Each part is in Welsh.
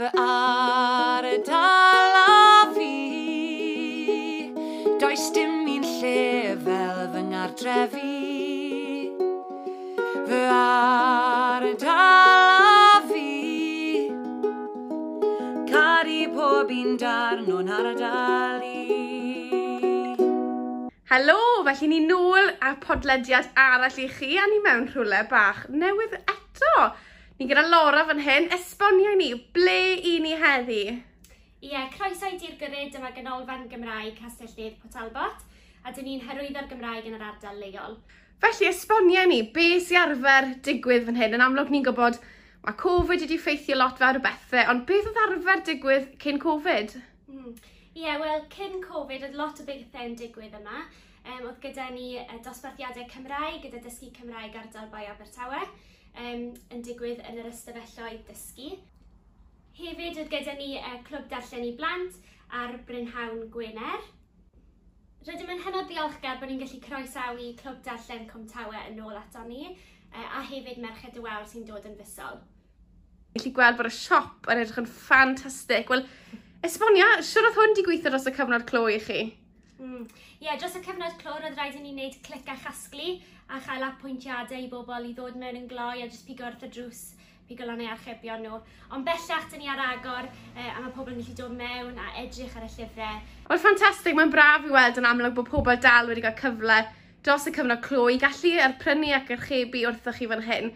Fy ardal a fi. Does dim un lle fel fy ngardrefi. Fy ardal a fi. Cari pob un darn o'n ardal i. Helo, felly ni nôl a podlediad arall i chi a ni mewn rhywle bach newydd eto. Ni gyda Laura fan hyn. Esbonio ni, ble i ni heddi? Ie, yeah, croeso i di'r gyrryd yma ganolfan Gymraeg Castell Nedd Port Talbot a dyn ni'n hyrwyddo'r Gymraeg yn yr ardal leol. Felly, esbonio ni, be sy'n arfer digwydd fan hyn? Yn amlwg ni'n gwybod mae Covid wedi ffeithio lot fawr o bethau, eh, ond beth oedd arfer digwydd cyn Covid? Hmm. Ie, mm. yeah, wel, cyn Covid, oedd lot o bethau yn digwydd yma. Um, oedd gyda ni dosbarthiadau Cymraeg gyda dysgu Cymraeg ardal Bai Abertawe um, yn digwydd yn yr ystafelloedd dysgu. Hefyd oedd gyda ni uh, Clwb Darllen i Blant ar Brynhawn Gwener. Rydym yn hynod ddiolchgar bod ni'n gallu croesawu Clwb Darllen Comtawe yn ôl ato ni uh, a hefyd Merched y Wawr sy'n dod yn fusol gallu gweld bod y siop yn edrych yn ffantastig. Wel, esbonia, siwr oedd hwn di gweithio dros y cyfnod clo i chi? Mm. Ie, yeah, dros y cyfnod clor, oedd rhaid i ni wneud clic a chasglu a chael apwyntiadau i bobl i ddod mewn yn gloi a jyst pigo wrth y drws, pigo lan eu archebion nhw. Ond bellach, dyn ni ar agor eh, a mae pobl yn gallu dod mewn a edrych ar y llyfrau. Oedd ffantastig, mae'n braf i weld yn amlwg bod pobl dal wedi cael cyfle dros y cyfnod clo i gallu arprynu ac archebu wrthoch chi fan hyn.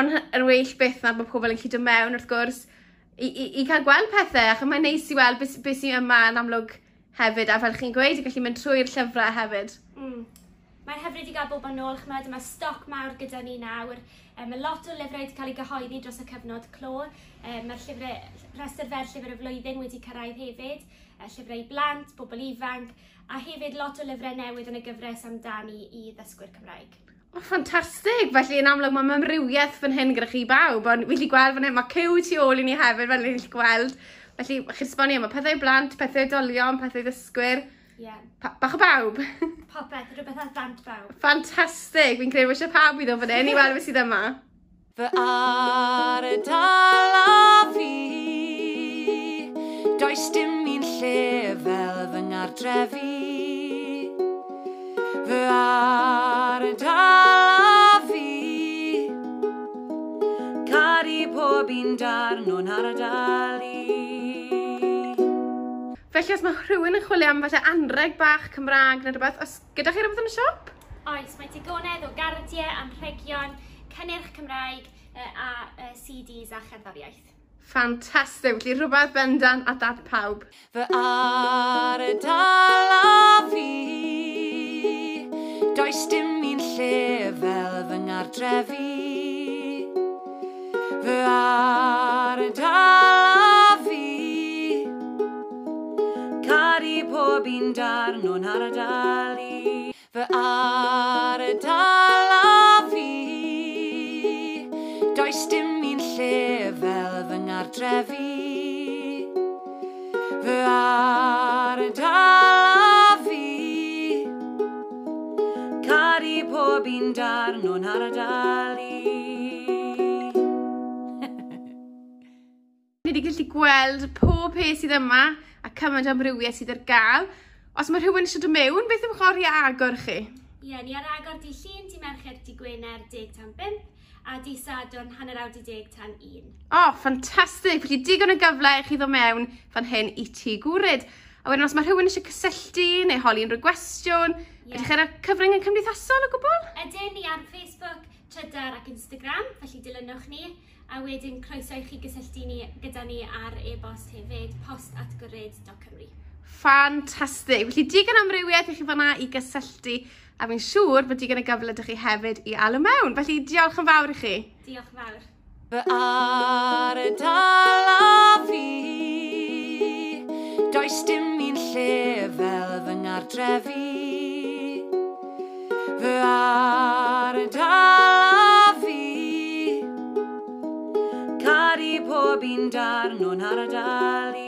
Ond yn well beth na bod pobl yn gallu dod mewn wrth gwrs i, i, i cael gweld pethau, ac mae'n neis i weld beth, beth sy'n yma yn amlwg hefyd, a fel chi'n gweud, i gallu mynd trwy'r llyfrau hefyd. Mm. Mae'n hyfryd i gael bob yn ôl, chymryd, mae stoc mawr gyda ni nawr. Um, mae lot o lyfrau wedi cael eu gyhoeddi dros y cyfnod clo. Um, Mae'r llyfrau, rhestr fer llyfr y flwyddyn wedi cyrraedd hefyd. Uh, llyfrau blant, bobl ifanc, a hefyd lot o lyfrau newydd yn y gyfres amdani i ddysgwyr Cymraeg. O, ffantastig! Felly, yn amlwg, mae mamrywiaeth fan hyn gyda chi bawb, ond wyli gweld fan hyn, mae cyw tu ôl i ni hefyd, fel ni'n gweld. Felly, chi'n sbonio, mae pethau blant, pethau oedolion, pethau ddysgwyr. Yeah. Pa bach o bawb. Popeth, rhywbeth ar dant bawb. Ffantastig, fi'n credu eisiau pawb i ddod fan hyn i weld beth sydd yma. Fy ar y dala fi, does dim un lle fel fy ngardrefi. Fy ar Caru pob un darn o'n adalu. Felly os mae rhywun yn chwilio am falle anreg bach Cymraeg neu rhywbeth, os gyda chi rhywbeth yn y siop? Oes, mae digonedd o gardiau, anrhegion, cynnyrch Cymraeg a CDs a cherddoriaeth. Ffantastig, felly rhywbeth bendant a dad pawb. Fy ar y dala fi, does dim un lle fel fy ngardrefi ardal a fi. Cari pob un darn o'n ardal i. Fy ardal a fi. Does dim un lle fel fy ngardrefi. Fy ardal a fi. Cari pob un darn o'n ardal i. wedi gallu gweld pob peth sydd yma a cymaint o amrywiau sydd ar gael. Os mae rhywun eisiau dod mewn, beth yw'ch oriau agor chi? Ie, yeah, ni ar agor di llun, di merched, di gwener, 10 tan 5 a di sadwn hanner awd i deg tan 1. O, oh, ffantastig! Felly digon o gyfle i chi ddod mewn fan hyn i ti gwryd. A wedyn, os mae rhywun eisiau cysylltu neu holi unrhyw gwestiwn, yeah. ydych chi ar y cyfryngau cymdeithasol o gwbl? Ydyn ni ar Facebook, Trydar ac Instagram, felly dilynwch ni a wedyn croeso i chi gysylltu ni, gyda ni ar e-bost hefyd post at gyryd.cymru. Ffantastig! Felly digon amrywiaeth i chi fanna i gysylltu a fi'n siŵr bod digon y gyfle ydych chi hefyd i alw mewn. Felly diolch yn fawr i chi. Diolch yn fawr. Fy ar y dala fi Does dim un lle fel fy ngardrefi pindar non Haradali.